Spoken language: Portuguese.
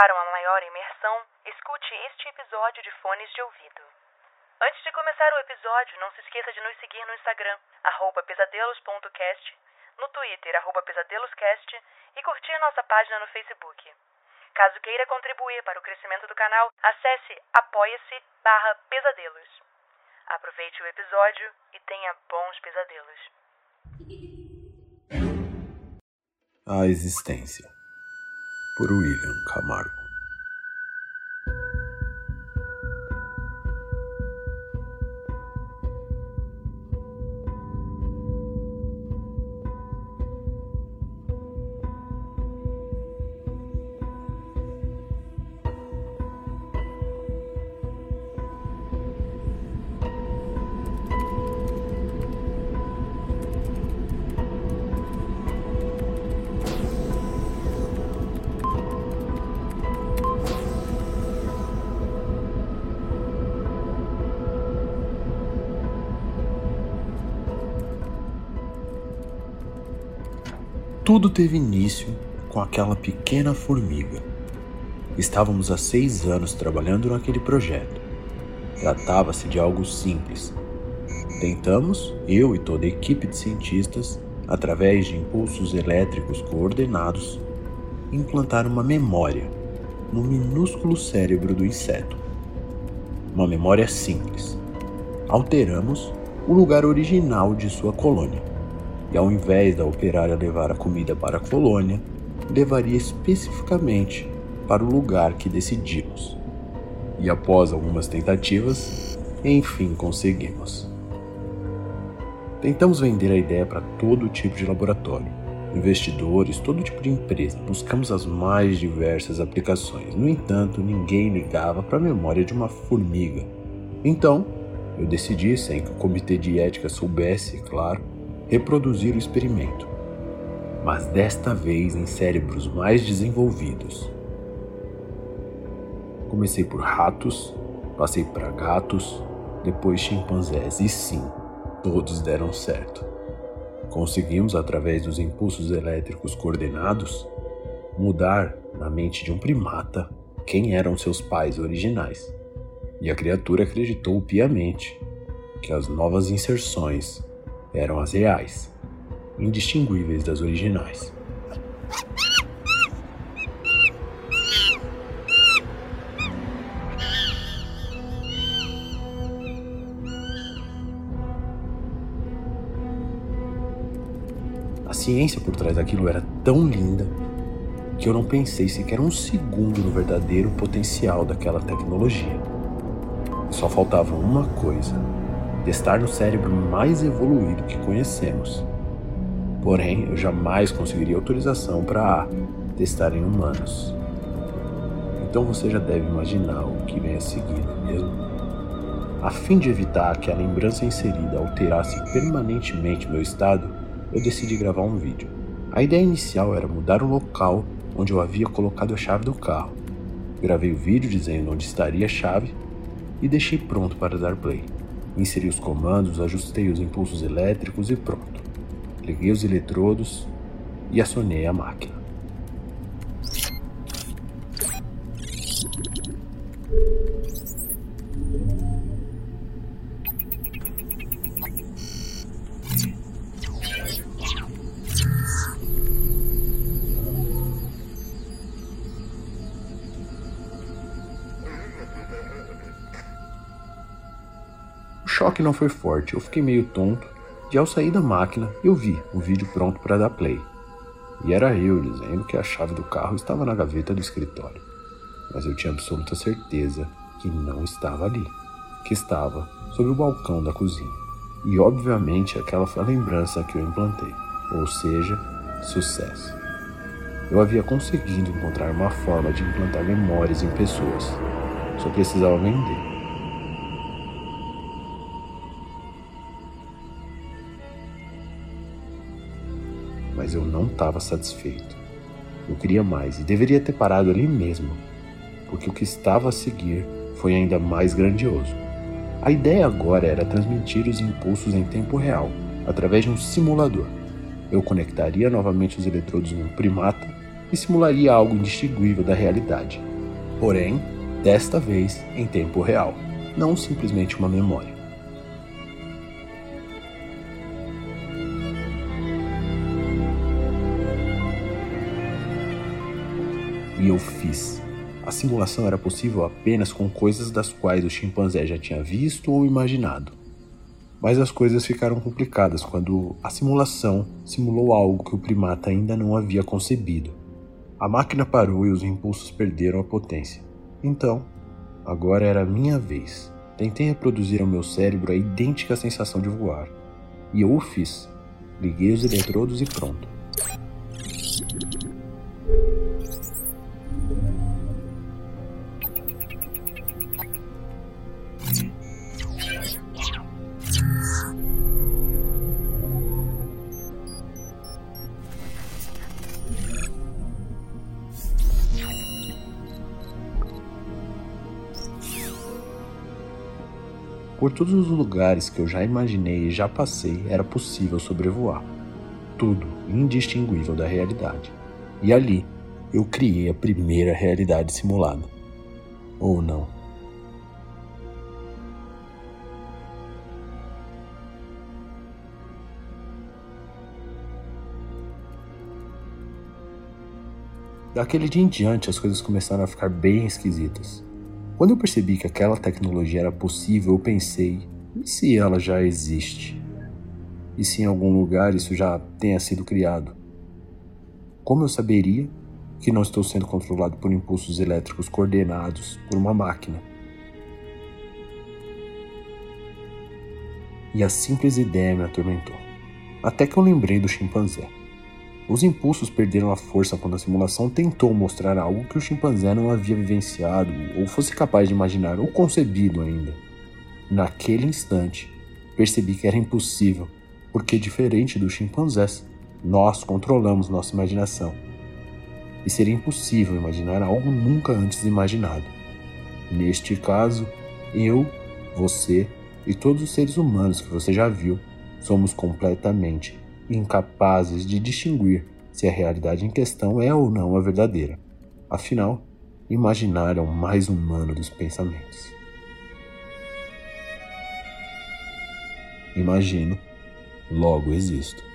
Para uma maior imersão, escute este episódio de fones de ouvido. Antes de começar o episódio, não se esqueça de nos seguir no Instagram, pesadelos.cast, no Twitter, pesadeloscast e curtir nossa página no Facebook. Caso queira contribuir para o crescimento do canal, acesse apoia-se barra pesadelos. Aproveite o episódio e tenha bons pesadelos. A Existência, por William Camargo. Tudo teve início com aquela pequena formiga. Estávamos há seis anos trabalhando naquele projeto. Tratava-se de algo simples. Tentamos, eu e toda a equipe de cientistas, através de impulsos elétricos coordenados, implantar uma memória no minúsculo cérebro do inseto. Uma memória simples. Alteramos o lugar original de sua colônia e ao invés da operária levar a comida para a colônia, levaria especificamente para o lugar que decidimos. E após algumas tentativas, enfim conseguimos. Tentamos vender a ideia para todo tipo de laboratório, investidores, todo tipo de empresa. Buscamos as mais diversas aplicações. No entanto, ninguém ligava para a memória de uma formiga. Então, eu decidi, sem que o comitê de ética soubesse, claro, reproduzir o experimento, mas desta vez em cérebros mais desenvolvidos. Comecei por ratos, passei para gatos, depois chimpanzés, e sim, todos deram certo. Conseguimos, através dos impulsos elétricos coordenados, mudar na mente de um primata quem eram seus pais originais. E a criatura acreditou piamente que as novas inserções eram as reais, indistinguíveis das originais. A ciência por trás daquilo era tão linda que eu não pensei sequer um segundo no verdadeiro potencial daquela tecnologia. Só faltava uma coisa testar no cérebro mais evoluído que conhecemos. Porém, eu jamais conseguiria autorização para testar em humanos. Então você já deve imaginar o que vem a seguir, não é mesmo? A fim de evitar que a lembrança inserida alterasse permanentemente meu estado, eu decidi gravar um vídeo. A ideia inicial era mudar o local onde eu havia colocado a chave do carro. Gravei o vídeo dizendo onde estaria a chave e deixei pronto para dar play. Inseri os comandos, ajustei os impulsos elétricos e pronto. Liguei os eletrodos e acionei a máquina. Choque não foi forte, eu fiquei meio tonto e ao sair da máquina eu vi o vídeo pronto para dar play. E era eu dizendo que a chave do carro estava na gaveta do escritório. Mas eu tinha absoluta certeza que não estava ali, que estava sob o balcão da cozinha. E obviamente aquela foi a lembrança que eu implantei, ou seja, sucesso. Eu havia conseguido encontrar uma forma de implantar memórias em pessoas. Só precisava vender. Mas eu não estava satisfeito. Eu queria mais e deveria ter parado ali mesmo, porque o que estava a seguir foi ainda mais grandioso. A ideia agora era transmitir os impulsos em tempo real, através de um simulador. Eu conectaria novamente os eletrodos em um primata e simularia algo indistinguível da realidade, Porém, desta vez em tempo real, não simplesmente uma memória. E eu fiz. A simulação era possível apenas com coisas das quais o chimpanzé já tinha visto ou imaginado. Mas as coisas ficaram complicadas quando a simulação simulou algo que o primata ainda não havia concebido. A máquina parou e os impulsos perderam a potência. Então, agora era minha vez. Tentei reproduzir ao meu cérebro a idêntica sensação de voar. E eu o fiz. Liguei os eletrodos e pronto. Por todos os lugares que eu já imaginei e já passei, era possível sobrevoar. Tudo indistinguível da realidade. E ali eu criei a primeira realidade simulada. Ou não. Daquele dia em diante, as coisas começaram a ficar bem esquisitas. Quando eu percebi que aquela tecnologia era possível, eu pensei: e se ela já existe? E se em algum lugar isso já tenha sido criado? Como eu saberia que não estou sendo controlado por impulsos elétricos coordenados por uma máquina? E a simples ideia me atormentou. Até que eu lembrei do chimpanzé. Os impulsos perderam a força quando a simulação tentou mostrar algo que o chimpanzé não havia vivenciado ou fosse capaz de imaginar ou concebido ainda. Naquele instante, percebi que era impossível, porque, diferente dos chimpanzés, nós controlamos nossa imaginação. E seria impossível imaginar algo nunca antes imaginado. Neste caso, eu, você e todos os seres humanos que você já viu somos completamente incapazes de distinguir se a realidade em questão é ou não a verdadeira. Afinal, imaginar é o mais humano dos pensamentos. Imagino, logo existo.